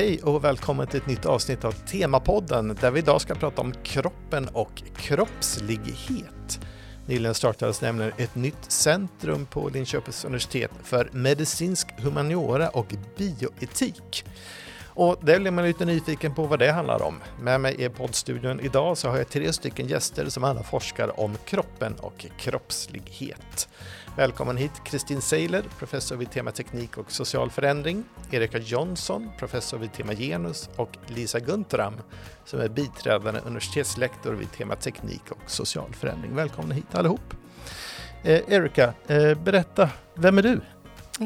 Hej och välkommen till ett nytt avsnitt av Temapodden där vi idag ska prata om kroppen och kroppslighet. Nyligen startades nämligen ett nytt centrum på Linköpings universitet för medicinsk humaniora och bioetik. Och där blir man lite nyfiken på vad det handlar om. Med mig i poddstudion idag så har jag tre stycken gäster som alla forskar om kroppen och kroppslighet. Välkommen hit Kristin Seiler, professor vid tema teknik och social förändring, Erika Jonsson, professor vid tema genus och Lisa Guntram som är biträdande universitetslektor vid tema teknik och social förändring. Välkomna hit allihop. Eh, Erika, eh, berätta, vem är du?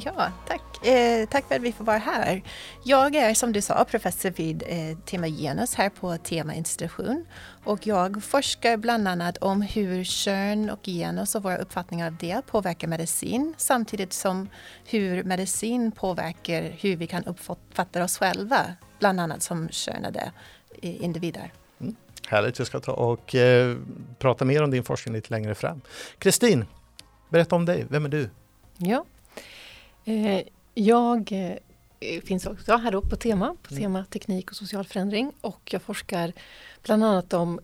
Ja, tack. Eh, tack för att vi får vara här. Jag är som du sa professor vid eh, Tema Genus här på Tema institution och jag forskar bland annat om hur kön och genus och våra uppfattningar av det påverkar medicin samtidigt som hur medicin påverkar hur vi kan uppfatta oss själva, bland annat som könade individer. Mm. Härligt, vi ska ta och eh, prata mer om din forskning lite längre fram. Kristin, berätta om dig, vem är du? Ja, jag eh, finns också här på tema, på mm. tema teknik och social förändring och jag forskar bland annat om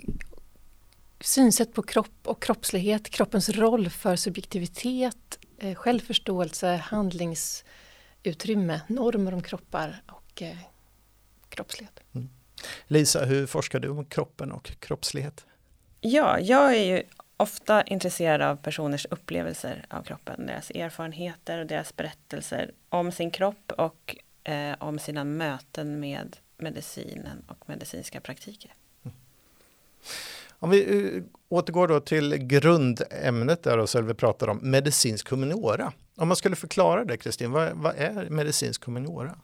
synsätt på kropp och kroppslighet, kroppens roll för subjektivitet, eh, självförståelse, handlingsutrymme, normer om kroppar och kroppslighet. Mm. Lisa, hur forskar du om kroppen och kroppslighet? Ja, jag är ju ofta intresserad av personers upplevelser av kroppen, deras erfarenheter och deras berättelser om sin kropp och eh, om sina möten med medicinen och medicinska praktiker. Mm. Om vi uh, återgår då till grundämnet där och så vi pratar om medicinsk humaniora. Om man skulle förklara det Kristin, vad, vad är medicinsk humaniora?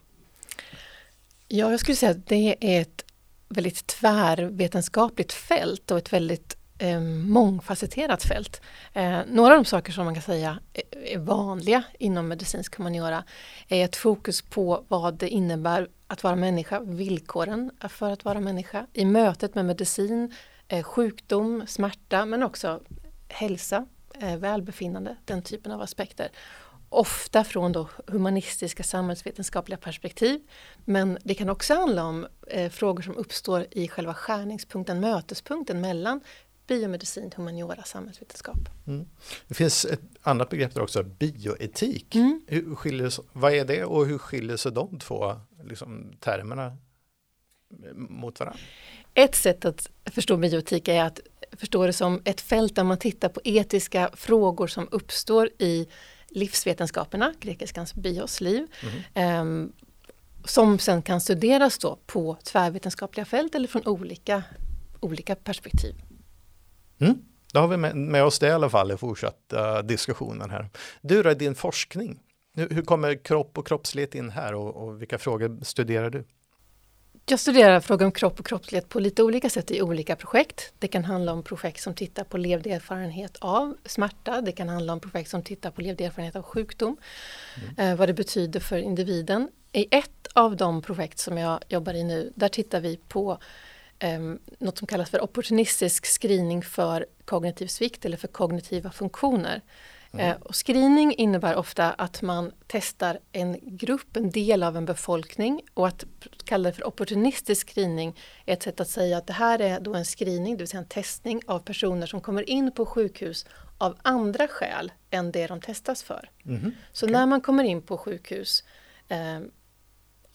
Ja, jag skulle säga att det är ett väldigt tvärvetenskapligt fält och ett väldigt eh, mångfacetterat fält. Eh, några av de saker som man kan säga är vanliga inom medicinsk humaniora är ett fokus på vad det innebär att vara människa, villkoren för att vara människa i mötet med medicin, eh, sjukdom, smärta men också hälsa, eh, välbefinnande, den typen av aspekter ofta från då humanistiska samhällsvetenskapliga perspektiv. Men det kan också handla om eh, frågor som uppstår i själva skärningspunkten, mötespunkten mellan biomedicin, humaniora, samhällsvetenskap. Mm. Det finns ett annat begrepp där också, bioetik. Mm. Hur skiljer, vad är det och hur skiljer sig de två liksom, termerna mot varandra? Ett sätt att förstå bioetik är att förstå det som ett fält där man tittar på etiska frågor som uppstår i livsvetenskaperna, grekiskans bios, liv, mm. eh, som sen kan studeras då på tvärvetenskapliga fält eller från olika, olika perspektiv. Mm. Då har vi med, med, oss det i alla fall i fortsatta diskussionen här. Du då, din forskning. Hur, hur kommer kropp och kroppslighet in här och, och, vilka frågor studerar du? Jag studerar frågor om kropp och kroppslighet på lite olika sätt i olika projekt. Det kan handla om projekt som tittar på levd erfarenhet av smärta. Det kan handla om projekt som tittar på levd erfarenhet av sjukdom. Mm. Eh, vad det betyder för individen. I ett av de projekt som jag jobbar i nu, där tittar vi på um, något som kallas för opportunistisk screening för kognitiv svikt eller för kognitiva funktioner. Mm. Uh, och screening innebär ofta att man testar en grupp, en del av en befolkning och att kalla det för opportunistisk screening är ett sätt att säga att det här är då en screening, det vill säga en testning av personer som kommer in på sjukhus av andra skäl än det de testas för. Mm. Så okay. när man kommer in på sjukhus eh,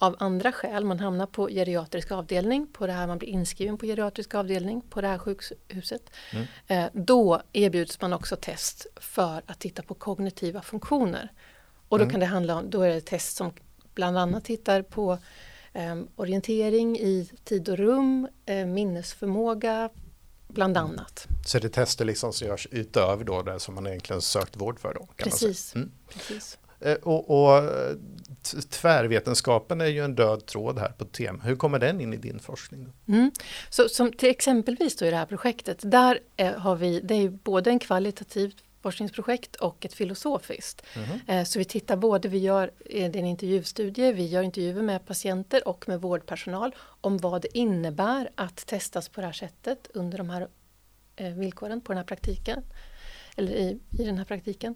av andra skäl. Man hamnar på geriatrisk avdelning, på det här, man blir inskriven på geriatrisk avdelning på det här sjukhuset. Mm. Eh, då erbjuds man också test för att titta på kognitiva funktioner. Och då mm. kan det handla om, då är det test som bland annat tittar på eh, orientering i tid och rum, eh, minnesförmåga, bland mm. annat. Så det är tester liksom som görs utöver då det som man egentligen sökt vård för? Då, precis. Mm. precis. Eh, och, och, tvärvetenskapen är ju en död tråd här på tema. Hur kommer den in i din forskning? Mm. Så som till exempelvis då i det här projektet, där eh, har vi, det är både en kvalitativt forskningsprojekt och ett filosofiskt. Mm. Så vi tittar både, vi gör en intervjustudie, vi gör intervjuer med patienter och med vårdpersonal om vad det innebär att testas på det här sättet under de här villkoren på den här praktiken eller i, i den här praktiken.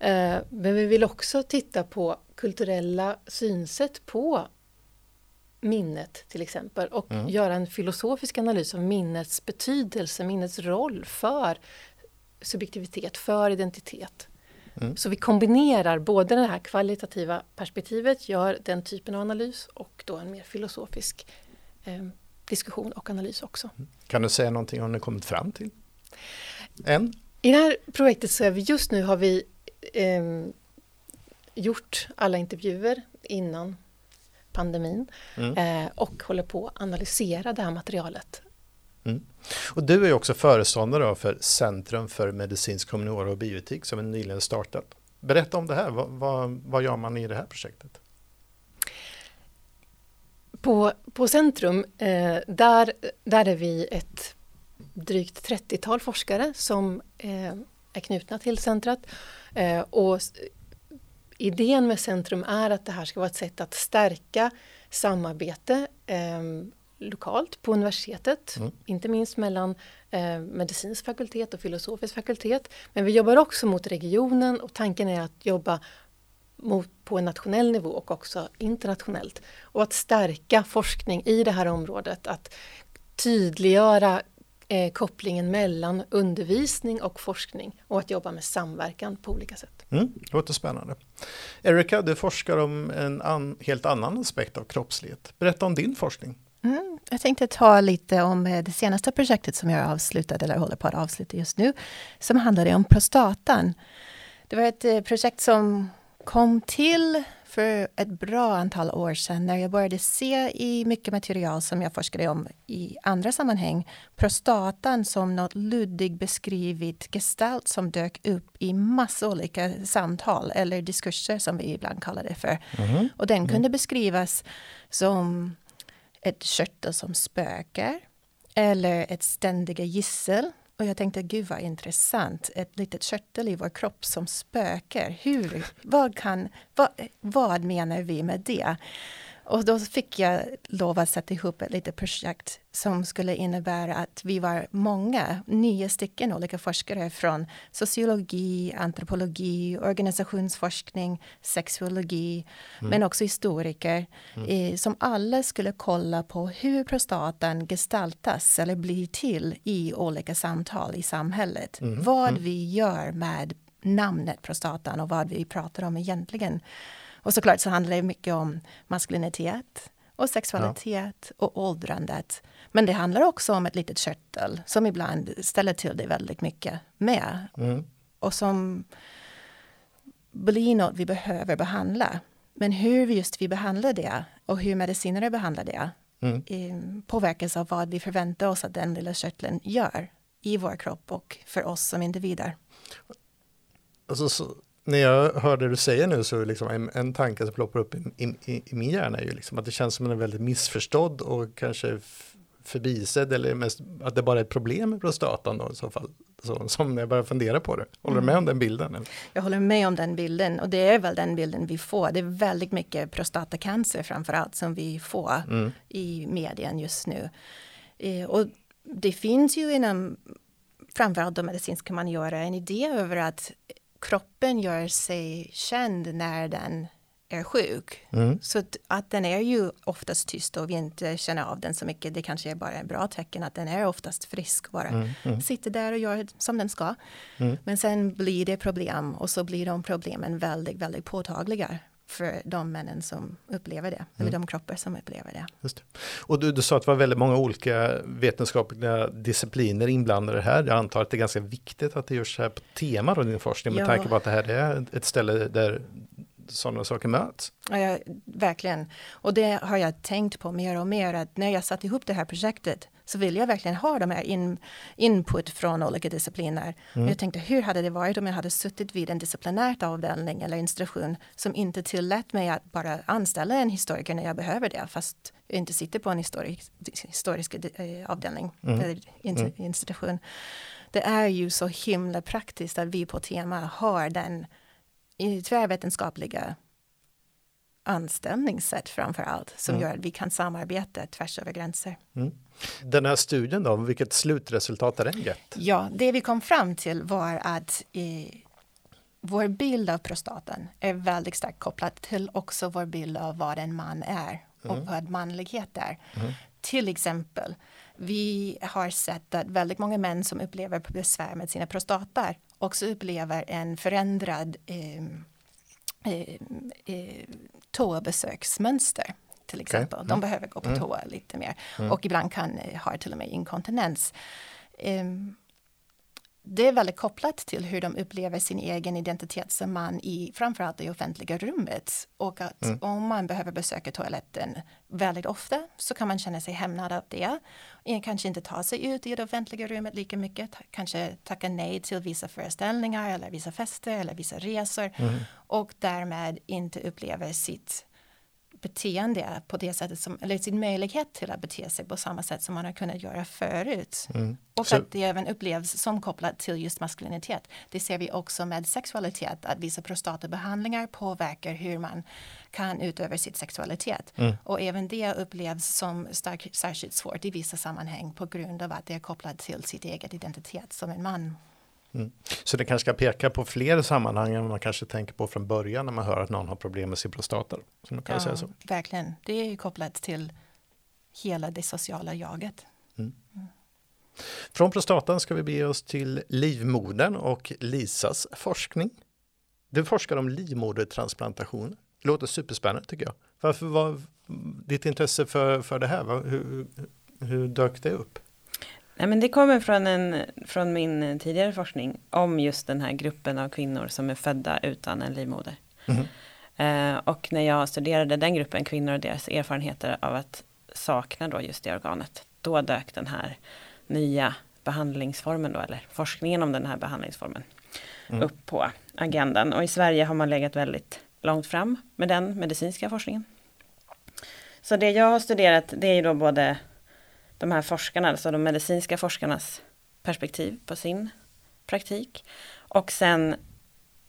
Eh, men vi vill också titta på kulturella synsätt på minnet till exempel och mm. göra en filosofisk analys av minnets betydelse, minnets roll för subjektivitet, för identitet. Mm. Så vi kombinerar både det här kvalitativa perspektivet, gör den typen av analys och då en mer filosofisk eh, diskussion och analys också. Kan du säga någonting om ni kommit fram till? Än? I det här projektet så är vi just nu har vi eh, gjort alla intervjuer innan pandemin mm. eh, och håller på att analysera det här materialet. Mm. Och du är också föreståndare för Centrum för medicinsk humaniora och bioetik som är nyligen startat. Berätta om det här, vad, vad, vad gör man i det här projektet? På, på Centrum, eh, där, där är vi ett drygt 30-tal forskare som eh, är knutna till centret. Eh, och idén med Centrum är att det här ska vara ett sätt att stärka samarbete eh, lokalt på universitetet, mm. inte minst mellan eh, medicinsk fakultet och filosofisk fakultet. Men vi jobbar också mot regionen och tanken är att jobba mot, på en nationell nivå och också internationellt. Och att stärka forskning i det här området, att tydliggöra eh, kopplingen mellan undervisning och forskning och att jobba med samverkan på olika sätt. Mm, låter spännande. Erika, du forskar om en an, helt annan aspekt av kroppslighet. Berätta om din forskning. Mm, jag tänkte ta lite om eh, det senaste projektet som jag avslutade, eller håller på att avsluta just nu, som handlade om prostatan. Det var ett eh, projekt som kom till för ett bra antal år sedan när jag började se i mycket material som jag forskade om i andra sammanhang prostatan som något luddigt beskrivet gestalt som dök upp i massa olika samtal eller diskurser som vi ibland kallar det för. Mm. Och den kunde beskrivas som ett körtel som spökar eller ett ständiga gissel. Och jag tänkte, gud vad intressant, ett litet körtel i vår kropp som spökar. Hur, vad, kan, vad, vad menar vi med det? Och då fick jag lov att sätta ihop ett litet projekt som skulle innebära att vi var många, nio stycken olika forskare från sociologi, antropologi, organisationsforskning, sexuologi, mm. men också historiker, mm. eh, som alla skulle kolla på hur prostatan gestaltas eller blir till i olika samtal i samhället. Mm. Vad mm. vi gör med namnet prostatan och vad vi pratar om egentligen. Och såklart så handlar det mycket om maskulinitet och sexualitet ja. och åldrandet. Men det handlar också om ett litet körtel som ibland ställer till det väldigt mycket med. Mm. Och som blir något vi behöver behandla. Men hur just vi behandlar det och hur medicinare behandlar det mm. Eh, påverkas av vad vi förväntar oss att den lilla körteln gör i vår kropp och för oss som individer. Alltså, så, när jag hör det du säger nu så är liksom en, en tanke som ploppar upp i, i, i, min hjärna är ju liksom att det känns som en väldigt missförstådd och kanske förbisedd eller mest att det bara är ett problem med prostatan då i så fall. Så, som när jag börjar fundera på det. Håller du med om den bilden? Eller? Jag håller med om den bilden och det är väl den bilden vi får. Det är väldigt mycket prostatacancer framförallt som vi får mm. i medien just nu. Eh, och det finns ju inom framförallt då medicinska man göra en idé över att kroppen gör sig känd när den är sjuk. Mm. Så att, den är ju oftast tyst och vi inte känner av den så mycket. Det kanske är bara ett bra tecken att den är oftast frisk bara. Mm. Mm. Sitter där och gör som den ska. Mm. Men sen blir det problem och så blir de problemen väldigt, väldigt påtagliga för de männen som upplever det, mm. eller de kroppar som upplever det. Just det. Och du, du sa att det var väldigt många olika vetenskapliga discipliner inblandade här. Jag antar att det är ganska viktigt att det görs här på tema då din forskning med ja. tanke på att det här är ett ställe där sådana saker möts. Ja, verkligen. Och det har jag tänkt på mer och mer att när jag satte ihop det här projektet så vill jag verkligen ha de här in, input från olika discipliner. Mm. Jag tänkte hur hade det varit om jag hade suttit vid en disciplinärt avdelning eller institution som inte tillät mig att bara anställa en historiker när jag behöver det fast jag inte sitter på en historisk, historisk eh, avdelning mm. eller mm. institution. Det är ju så himla praktiskt att vi på tema har den tvärvetenskapliga anställningssätt framför allt som mm. gör att vi kan samarbeta tvärs över gränser. Mm. Den här studien då, vilket slutresultat har den gett? Ja, det vi kom fram till var att eh, vår bild av prostatan är väldigt starkt kopplad till också vår bild av vad en man är och vad manlighet är. Till exempel, vi har sett att väldigt många män som upplever besvär med sina prostatar också upplever en förändrad eh, eh, eh, toabesöksmönster till exempel. De Mm. behöver gå på Mm. toa lite mer och ibland kan eh, ha till och med inkontinens. Ehm, det är väldigt kopplat till hur de upplever sin egen identitet som man i framförallt det offentliga rummet. Och att Mm. om man behöver besöka toaletten väldigt ofta så kan man känna sig hämnad av det. Kanske inte ta sig ut i det offentliga rummet lika mycket. Kanske tacka nej till vissa föreställningar eller vissa fester eller vissa resor. Och därmed inte upplever sitt beteende på det sättet som, eller sin möjlighet till att bete sig på samma sätt som man har kunnat göra förut. Och Så- att det även upplevs som kopplat till just maskulinitet. Det ser vi också med sexualitet, att vissa prostatabehandlingar påverkar hur man kan utöva sitt sexualitet. Och även det upplevs som stark, särskilt svårt i vissa sammanhang på grund av att det är kopplat till sitt eget identitet som en man. Så det kanske ska peka på fler sammanhang än man kanske tänker på från början när man hör att någon har problem med sin prostata. Så man kan säga så. verkligen. Det är ju kopplat till hela det sociala jaget. Från prostatan ska vi bege oss till livmodern och Lisas forskning. Du forskar om livmodertransplantation. Det låter superspännande tycker jag. Varför var ditt intresse för, för det här? Hur, hur dök det upp? Nej, men det kommer från, en, från min tidigare forskning om just den här gruppen av kvinnor som är födda utan en livmoder. Eh, och när jag studerade den gruppen kvinnor och deras erfarenheter av att sakna då just det organet, då dök den här nya behandlingsformen då, eller forskningen om den här behandlingsformen upp på agendan. Och i Sverige har man legat väldigt långt fram med den medicinska forskningen. Så det jag har studerat, det är ju då både de här forskarna, alltså de medicinska forskarnas perspektiv på sin praktik. Och sen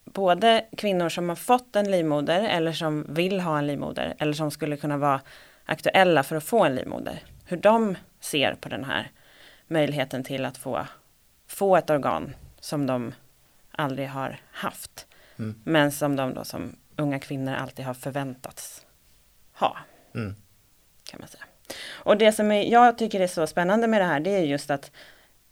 både kvinnor som har fått en livmoder eller som vill ha en livmoder eller som skulle kunna vara aktuella för att få en livmoder. Hur de ser på den här möjligheten till att få, få ett organ som de aldrig har haft. Mm. Men som de då som unga kvinnor alltid har förväntats ha Mm. kan man säga. Och det som jag tycker är så spännande med det här, det är just att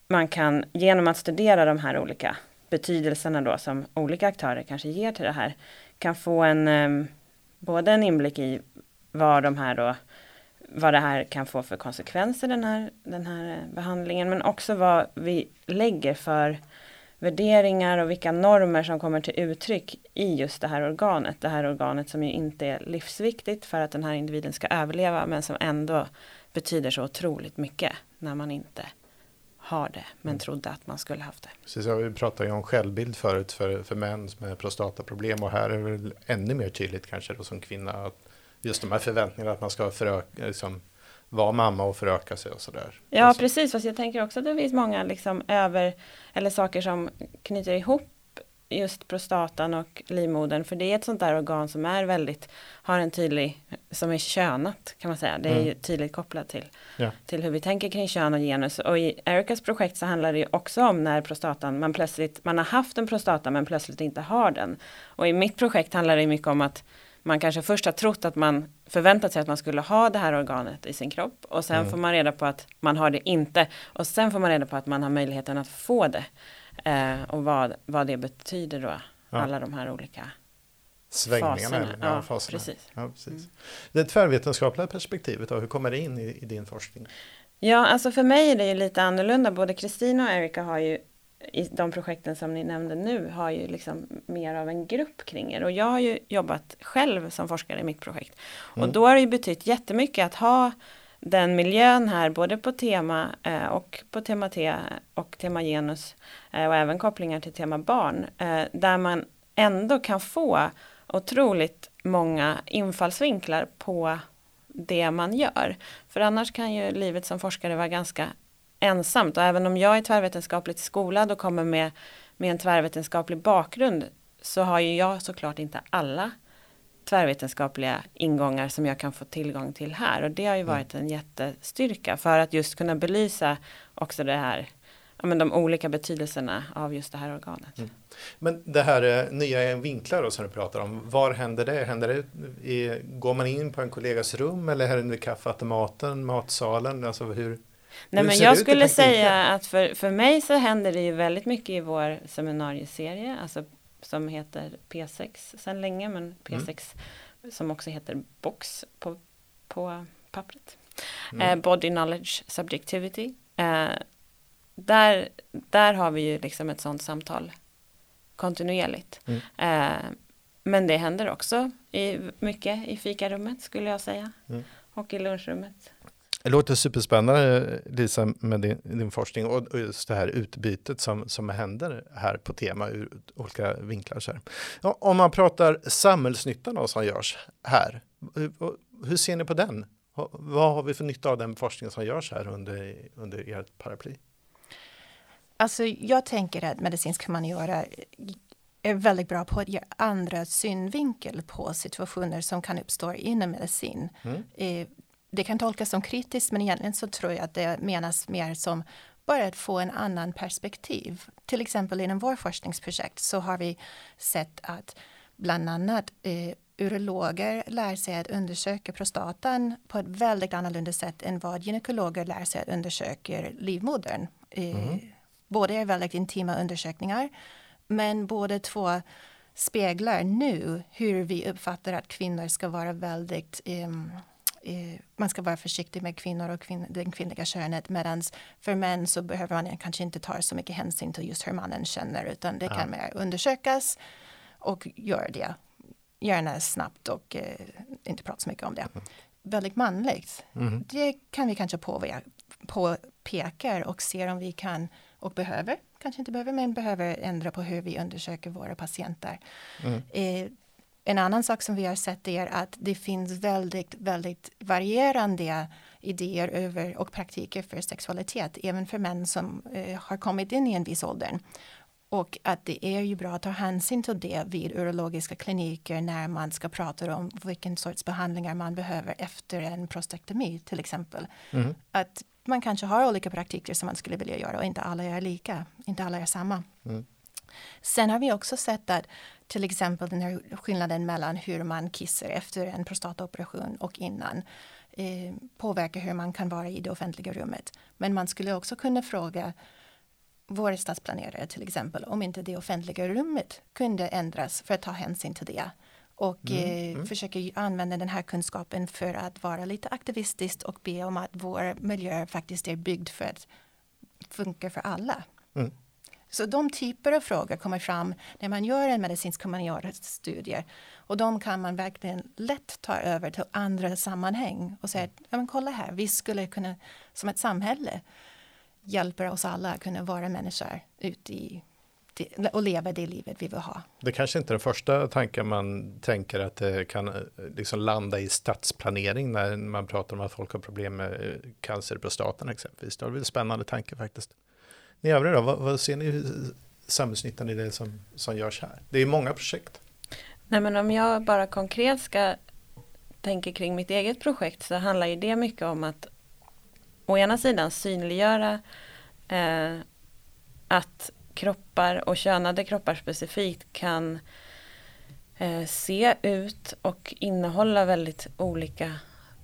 man kan genom att studera de här olika betydelserna då som olika aktörer kanske ger till det här, kan få en ehm, både en inblick i vad de här då vad det här kan få för konsekvenser den här, den här behandlingen, men också vad vi lägger för värderingar och vilka normer som kommer till uttryck i just det här organet. Det här organet som ju inte är livsviktigt för att den här individen ska överleva, men som ändå betyder så otroligt mycket när man inte har det, men trodde att man skulle haft det. Precis, vi pratade ju om självbild förut för, för män med prostataproblem och här är det väl ännu mer tydligt kanske då som kvinna att just de här förväntningarna att man ska föröka, liksom, vara mamma och föröka sig och sådär. Ja, Alltså, precis. Fast jag tänker också att det finns många liksom över, eller saker som knyter ihop just prostatan och livmodern. För det är ett sånt där organ som är väldigt, har en tydlig, som är könat kan man säga. Det är Mm. ju tydligt kopplat till, Ja. till hur vi tänker kring kön och genus. Och i Ericas projekt så handlar det ju också om när prostatan, man plötsligt, man har haft en prostata men plötsligt inte har den. Och i mitt projekt handlar det mycket om att man kanske först har trott att man förväntat sig att man skulle ha det här organet i sin kropp och sen Mm. får man reda på att man har det inte och sen får man reda på att man har möjligheten att få det eh, och vad, vad det betyder då, Ja. alla de här olika Svängningarna. faserna. eller- Ja, Ja, faserna. precis. Ja, precis. Mm. Det tvärvetenskapliga perspektivet, då, hur kommer det in i, i din forskning? Ja, alltså för mig är det ju lite annorlunda. Både Kristina och Erika har ju i de projekten som ni nämnde nu har ju liksom mer av en grupp kring er. Och jag har ju jobbat själv som forskare i mitt projekt. Mm. Och då har det ju betytt jättemycket att ha den miljön här, både på tema eh, och på tema T och tema genus eh, och även kopplingar till tema barn, eh, där man ändå kan få otroligt många infallsvinklar på det man gör. För annars kan ju livet som forskare vara ganska ensamt och även om jag är tvärvetenskapligt skolad och kommer med, med en tvärvetenskaplig bakgrund så har ju jag såklart inte alla tvärvetenskapliga ingångar som jag kan få tillgång till här och det har ju varit en jättestyrka för att just kunna belysa också det här ja, men de olika betydelserna av just det här organet. Mm. Men det här eh, nya vinklar då, som du pratar om, var händer det? Händer det i, går man in på en kollegas rum eller händer det vid kaffeautomaten, matsalen? Alltså hur, Nej, men jag skulle säga att för, för mig så händer det ju väldigt mycket i vår seminarieserie, alltså som heter P6 sedan länge, men P6 mm. som också heter Box på, på pappret. Mm. Eh, body Knowledge Subjectivity. Eh, där, där har vi ju liksom ett sånt samtal kontinuerligt. Mm. Eh, men det händer också i, mycket i fikarummet skulle jag säga. Mm. Och i lunchrummet. Det låter superspännande Lisa med din, din forskning och just det här utbytet som, som händer här på tema ur olika vinklar. Så ja, om man pratar samhällsnyttan då, som görs här, hur, hur ser ni på den? Vad har vi för nytta av den forskning som görs här under, under ert paraply? Alltså, jag tänker att medicinsk humaniora är väldigt bra på att ge andra synvinkel på situationer som kan uppstå inom medicin. Mm. Eh, det kan tolkas som kritiskt men egentligen så tror jag att det menas mer som bara att få en annan perspektiv. Till exempel inom vår forskningsprojekt så har vi sett att bland annat eh, urologer lär sig att undersöka prostatan på ett väldigt annorlunda sätt än vad gynekologer lär sig att undersöka livmodern. Eh, mm. Båda är väldigt intima undersökningar men båda två speglar nu hur vi uppfattar att kvinnor ska vara väldigt um, eh, man ska vara försiktig med kvinnor och kvin den kvinnliga könet medan för män så behöver man kanske inte ta så mycket hänsyn till just hur mannen känner utan det ja. kan mer undersökas och gör det gärna snabbt och eh, inte prata så mycket om det. Mm. Väldigt manligt. Mm. Det kan vi kanske påpeka och se om vi kan och behöver, kanske inte behöver, men behöver ändra på hur vi undersöker våra patienter. Mm. Eh, en annan sak som vi har sett är att det finns väldigt, väldigt varierande idéer över och praktiker för sexualitet, även för män som eh, har kommit in i en viss ålder. Och att det är ju bra att ta hänsyn till det vid urologiska kliniker när man ska prata om vilken sorts behandlingar man behöver efter en prostektomi till exempel. Mm. Att man kanske har olika praktiker som man skulle vilja göra och inte alla är lika, inte alla är samma. Mm. Sen har vi också sett att till exempel den här skillnaden mellan hur man kissar efter en prostataoperation och innan eh, påverkar hur man kan vara i det offentliga rummet. Men man skulle också kunna fråga våra stadsplanerare till exempel om inte det offentliga rummet kunde ändras för att ta hänsyn till det och mm, eh, mm. försöker använda den här kunskapen för att vara lite aktivistisk och be om att vår miljö faktiskt är byggd för att funka för alla. Mm. Så de typer av frågor kommer fram när man gör en medicinsk humaniora-studie. Och de kan man verkligen lätt ta över till andra sammanhang och säga, ja men kolla här, vi skulle kunna som ett samhälle hjälpa oss alla att kunna vara människor ute i och leva det livet vi vill ha. Det kanske inte är den första tanken man tänker att det kan eh, liksom landa i stadsplanering när man pratar om att folk har problem med eh, cancer i prostatan exempelvis. Det är väl en spännande tanke faktiskt. Ni övriga då, vad, vad ser ni samhällsnyttan i det som, som görs här? Det är många projekt. Nej men om jag bara konkret ska tänka kring mitt eget projekt så handlar ju det mycket om att å ena sidan synliggöra eh, att kroppar och könade kroppar specifikt kan eh, se ut och innehålla väldigt olika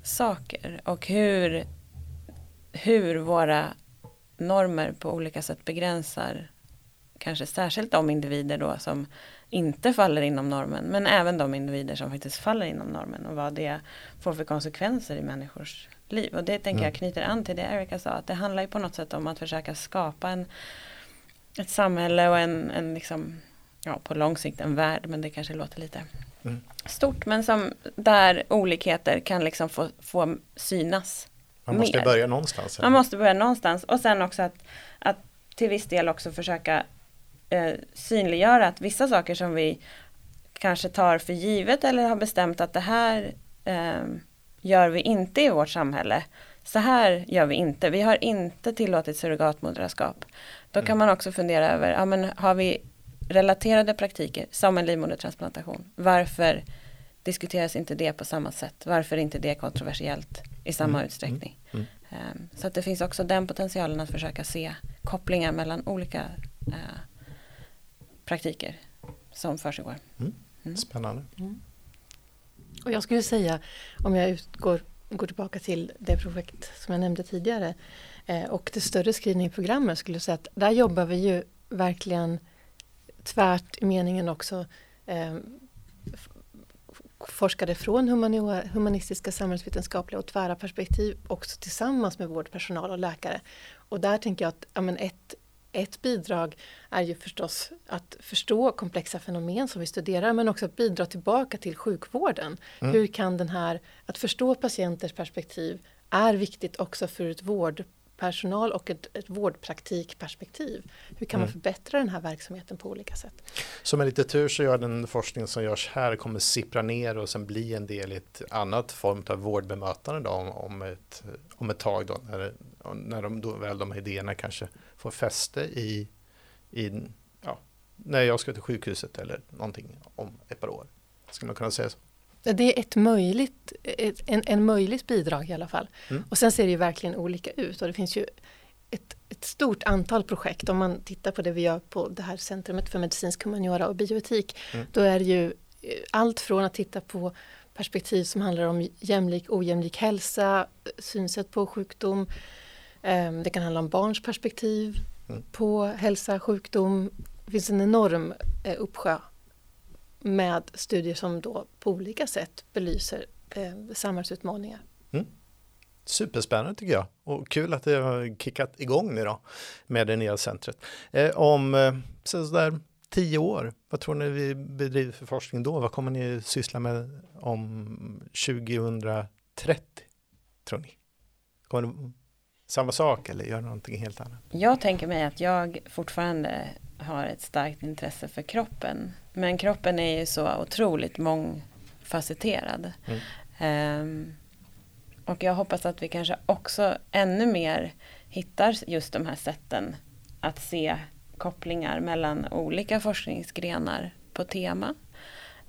saker och hur, hur våra normer på olika sätt begränsar kanske särskilt de individer då som inte faller inom normen men även de individer som faktiskt faller inom normen och vad det får för konsekvenser i människors liv. Och det tänker mm. jag knyter an till det Erika sa att det handlar ju på något sätt om att försöka skapa en, ett samhälle och en, en liksom, ja på lång sikt en värld men det kanske låter lite mm. stort men som där olikheter kan liksom få, få synas man måste mer. börja någonstans. Man måste börja någonstans och sen också att, att till viss del också försöka eh, synliggöra att vissa saker som vi kanske tar för givet eller har bestämt att det här eh, gör vi inte i vårt samhälle. Så här gör vi inte. Vi har inte tillåtit surrogatmoderskap. Då kan mm. man också fundera över, ja, men har vi relaterade praktiker som en livmodertransplantation? Varför diskuteras inte det på samma sätt? Varför är inte det kontroversiellt i samma mm. utsträckning? Mm. Ehm, så att det finns också den potentialen att försöka se kopplingar mellan olika eh, praktiker som försiggår. Mm. Mm. Spännande. Mm. Och jag skulle säga, om jag utgår går tillbaka till det projekt som jag nämnde tidigare eh, och det större screeningprogrammet skulle jag säga att där jobbar vi ju verkligen tvärt i meningen också eh, forskare från humanistiska, samhällsvetenskapliga och tvära perspektiv också tillsammans med vårdpersonal och läkare. Och där tänker jag att ja, men ett, ett bidrag är ju förstås att förstå komplexa fenomen som vi studerar men också att bidra tillbaka till sjukvården. Mm. Hur kan den här, att förstå patienters perspektiv är viktigt också för ett vård personal och ett, ett vårdpraktikperspektiv. Hur kan mm. man förbättra den här verksamheten på olika sätt? Så med lite tur så gör den forskning som görs här kommer sippra ner och sen bli en del i ett annat form av vårdbemötande då, om, om, ett, om ett tag då, när, när de, då väl de här idéerna kanske får fäste i, i ja, när jag ska till sjukhuset eller någonting om ett par år. Skulle man kunna säga så? Det är ett möjligt, ett, en, en möjligt bidrag i alla fall. Mm. Och sen ser det ju verkligen olika ut och det finns ju ett, ett, stort antal projekt. Om man tittar på det vi gör på det här centrumet för medicinsk humaniora och bioetik. Mm. Då är det ju eh, allt från att titta på perspektiv som handlar om jämlik ojämlik hälsa, synsätt på sjukdom. Ehm, det kan handla om barns perspektiv mm. på hälsa, sjukdom. Det finns en enorm eh, uppsjö med studier som då på olika sätt belyser eh, samhällsutmaningar. Mm. Superspännande tycker jag och kul att det har kickat igång nu då med det nya centret. Eh, om eh, sådär tio år, vad tror ni vi bedriver för forskning då? Vad kommer ni syssla med om 2030? Tror ni? Kommer det samma sak eller gör någonting helt annat? Jag tänker mig att jag fortfarande har ett starkt intresse för kroppen. Men kroppen är ju så otroligt mångfacetterad. Mm. Um, och jag hoppas att vi kanske också ännu mer hittar just de här sätten att se kopplingar mellan olika forskningsgrenar på tema.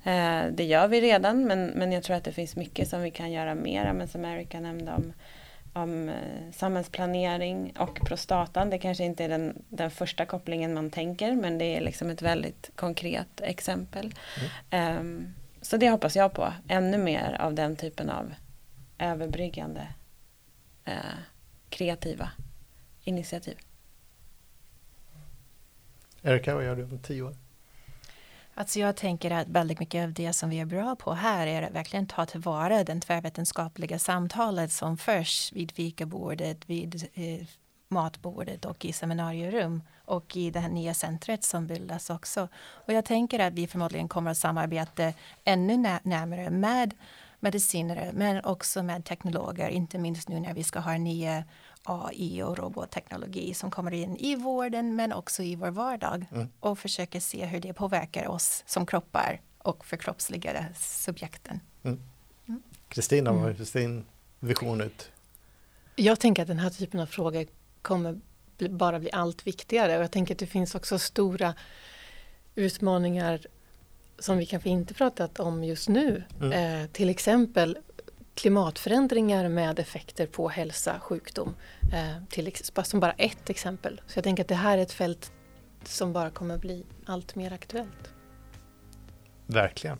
Uh, det gör vi redan men, men jag tror att det finns mycket som vi kan göra mera. Men som Erika nämnde om om eh, samhällsplanering och prostatan. Det kanske inte är den, den första kopplingen man tänker men det är liksom ett väldigt konkret exempel. Mm. Um, så det hoppas jag på, ännu mer av den typen av överbryggande uh, kreativa initiativ. Erika, vad gör du om tio år? Alltså jag tänker att väldigt mycket av det som vi är bra på här är att verkligen ta tillvara den tvärvetenskapliga samtalet som förs vid fikabordet, vid eh, matbordet och i seminarierum och i det här nya centret som bildas också. Och jag tänker att vi förmodligen kommer att samarbeta ännu närmare med medicinare men också med teknologer, inte minst nu när vi ska ha nya AI och robotteknologi som kommer in i vården men också i vår vardag mm. och försöker se hur det påverkar oss som kroppar och förkroppsligade subjekten. Mm. mm. Kristina, mm. vad är din vision ut? Jag tänker att den här typen av frågor kommer bara bli allt viktigare och jag tänker att det finns också stora utmaningar som vi kanske inte pratat om just nu. Mm. Eh, till exempel klimatförändringar med effekter på hälsa, sjukdom. Eh, till, som bara ett exempel. Så jag tänker att det här är ett fält som bara kommer bli allt mer aktuellt. Verkligen.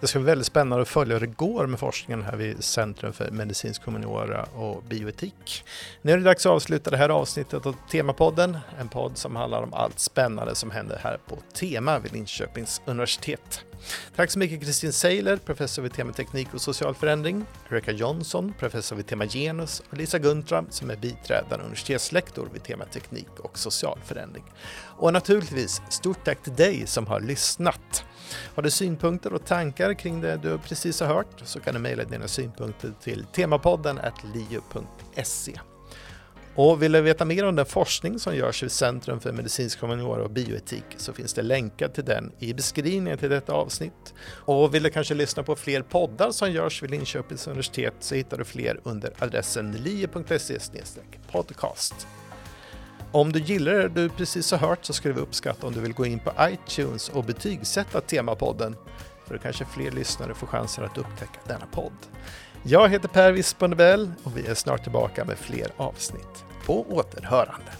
Det ska bli väldigt spännande att följa hur det går med forskningen här vid Centrum för medicinsk humaniora och bioetik. Nu är det dags att avsluta det här avsnittet av Temapodden, en podd som handlar om allt spännande som händer här på Tema vid Linköpings universitet. Tack så mycket Kristin Seiler, professor vid tema teknik och social förändring, Rebecca Jonsson, professor vid tema genus och Lisa Guntram som är biträdande universitetslektor vid tema teknik och social förändring. Och naturligtvis stort tack till dig som har lyssnat. Har du synpunkter och tankar kring det du precis har hört så kan du mejla dina synpunkter till temapodden liu.se. Och vill du veta mer om den forskning som görs vid Centrum för medicinsk humaniora och bioetik så finns det länkar till den i beskrivningen till detta avsnitt. Och vill du kanske lyssna på fler poddar som görs vid Linköpings universitet så hittar du fler under adressen lie.se podcast. Om du gillar det du precis har hört så skulle vi uppskatta om du vill gå in på iTunes och betygsätta Temapodden för då kanske fler lyssnare får chansen att upptäcka denna podd. Jag heter Per Wispernebell och vi är snart tillbaka med fler avsnitt. På återhörande.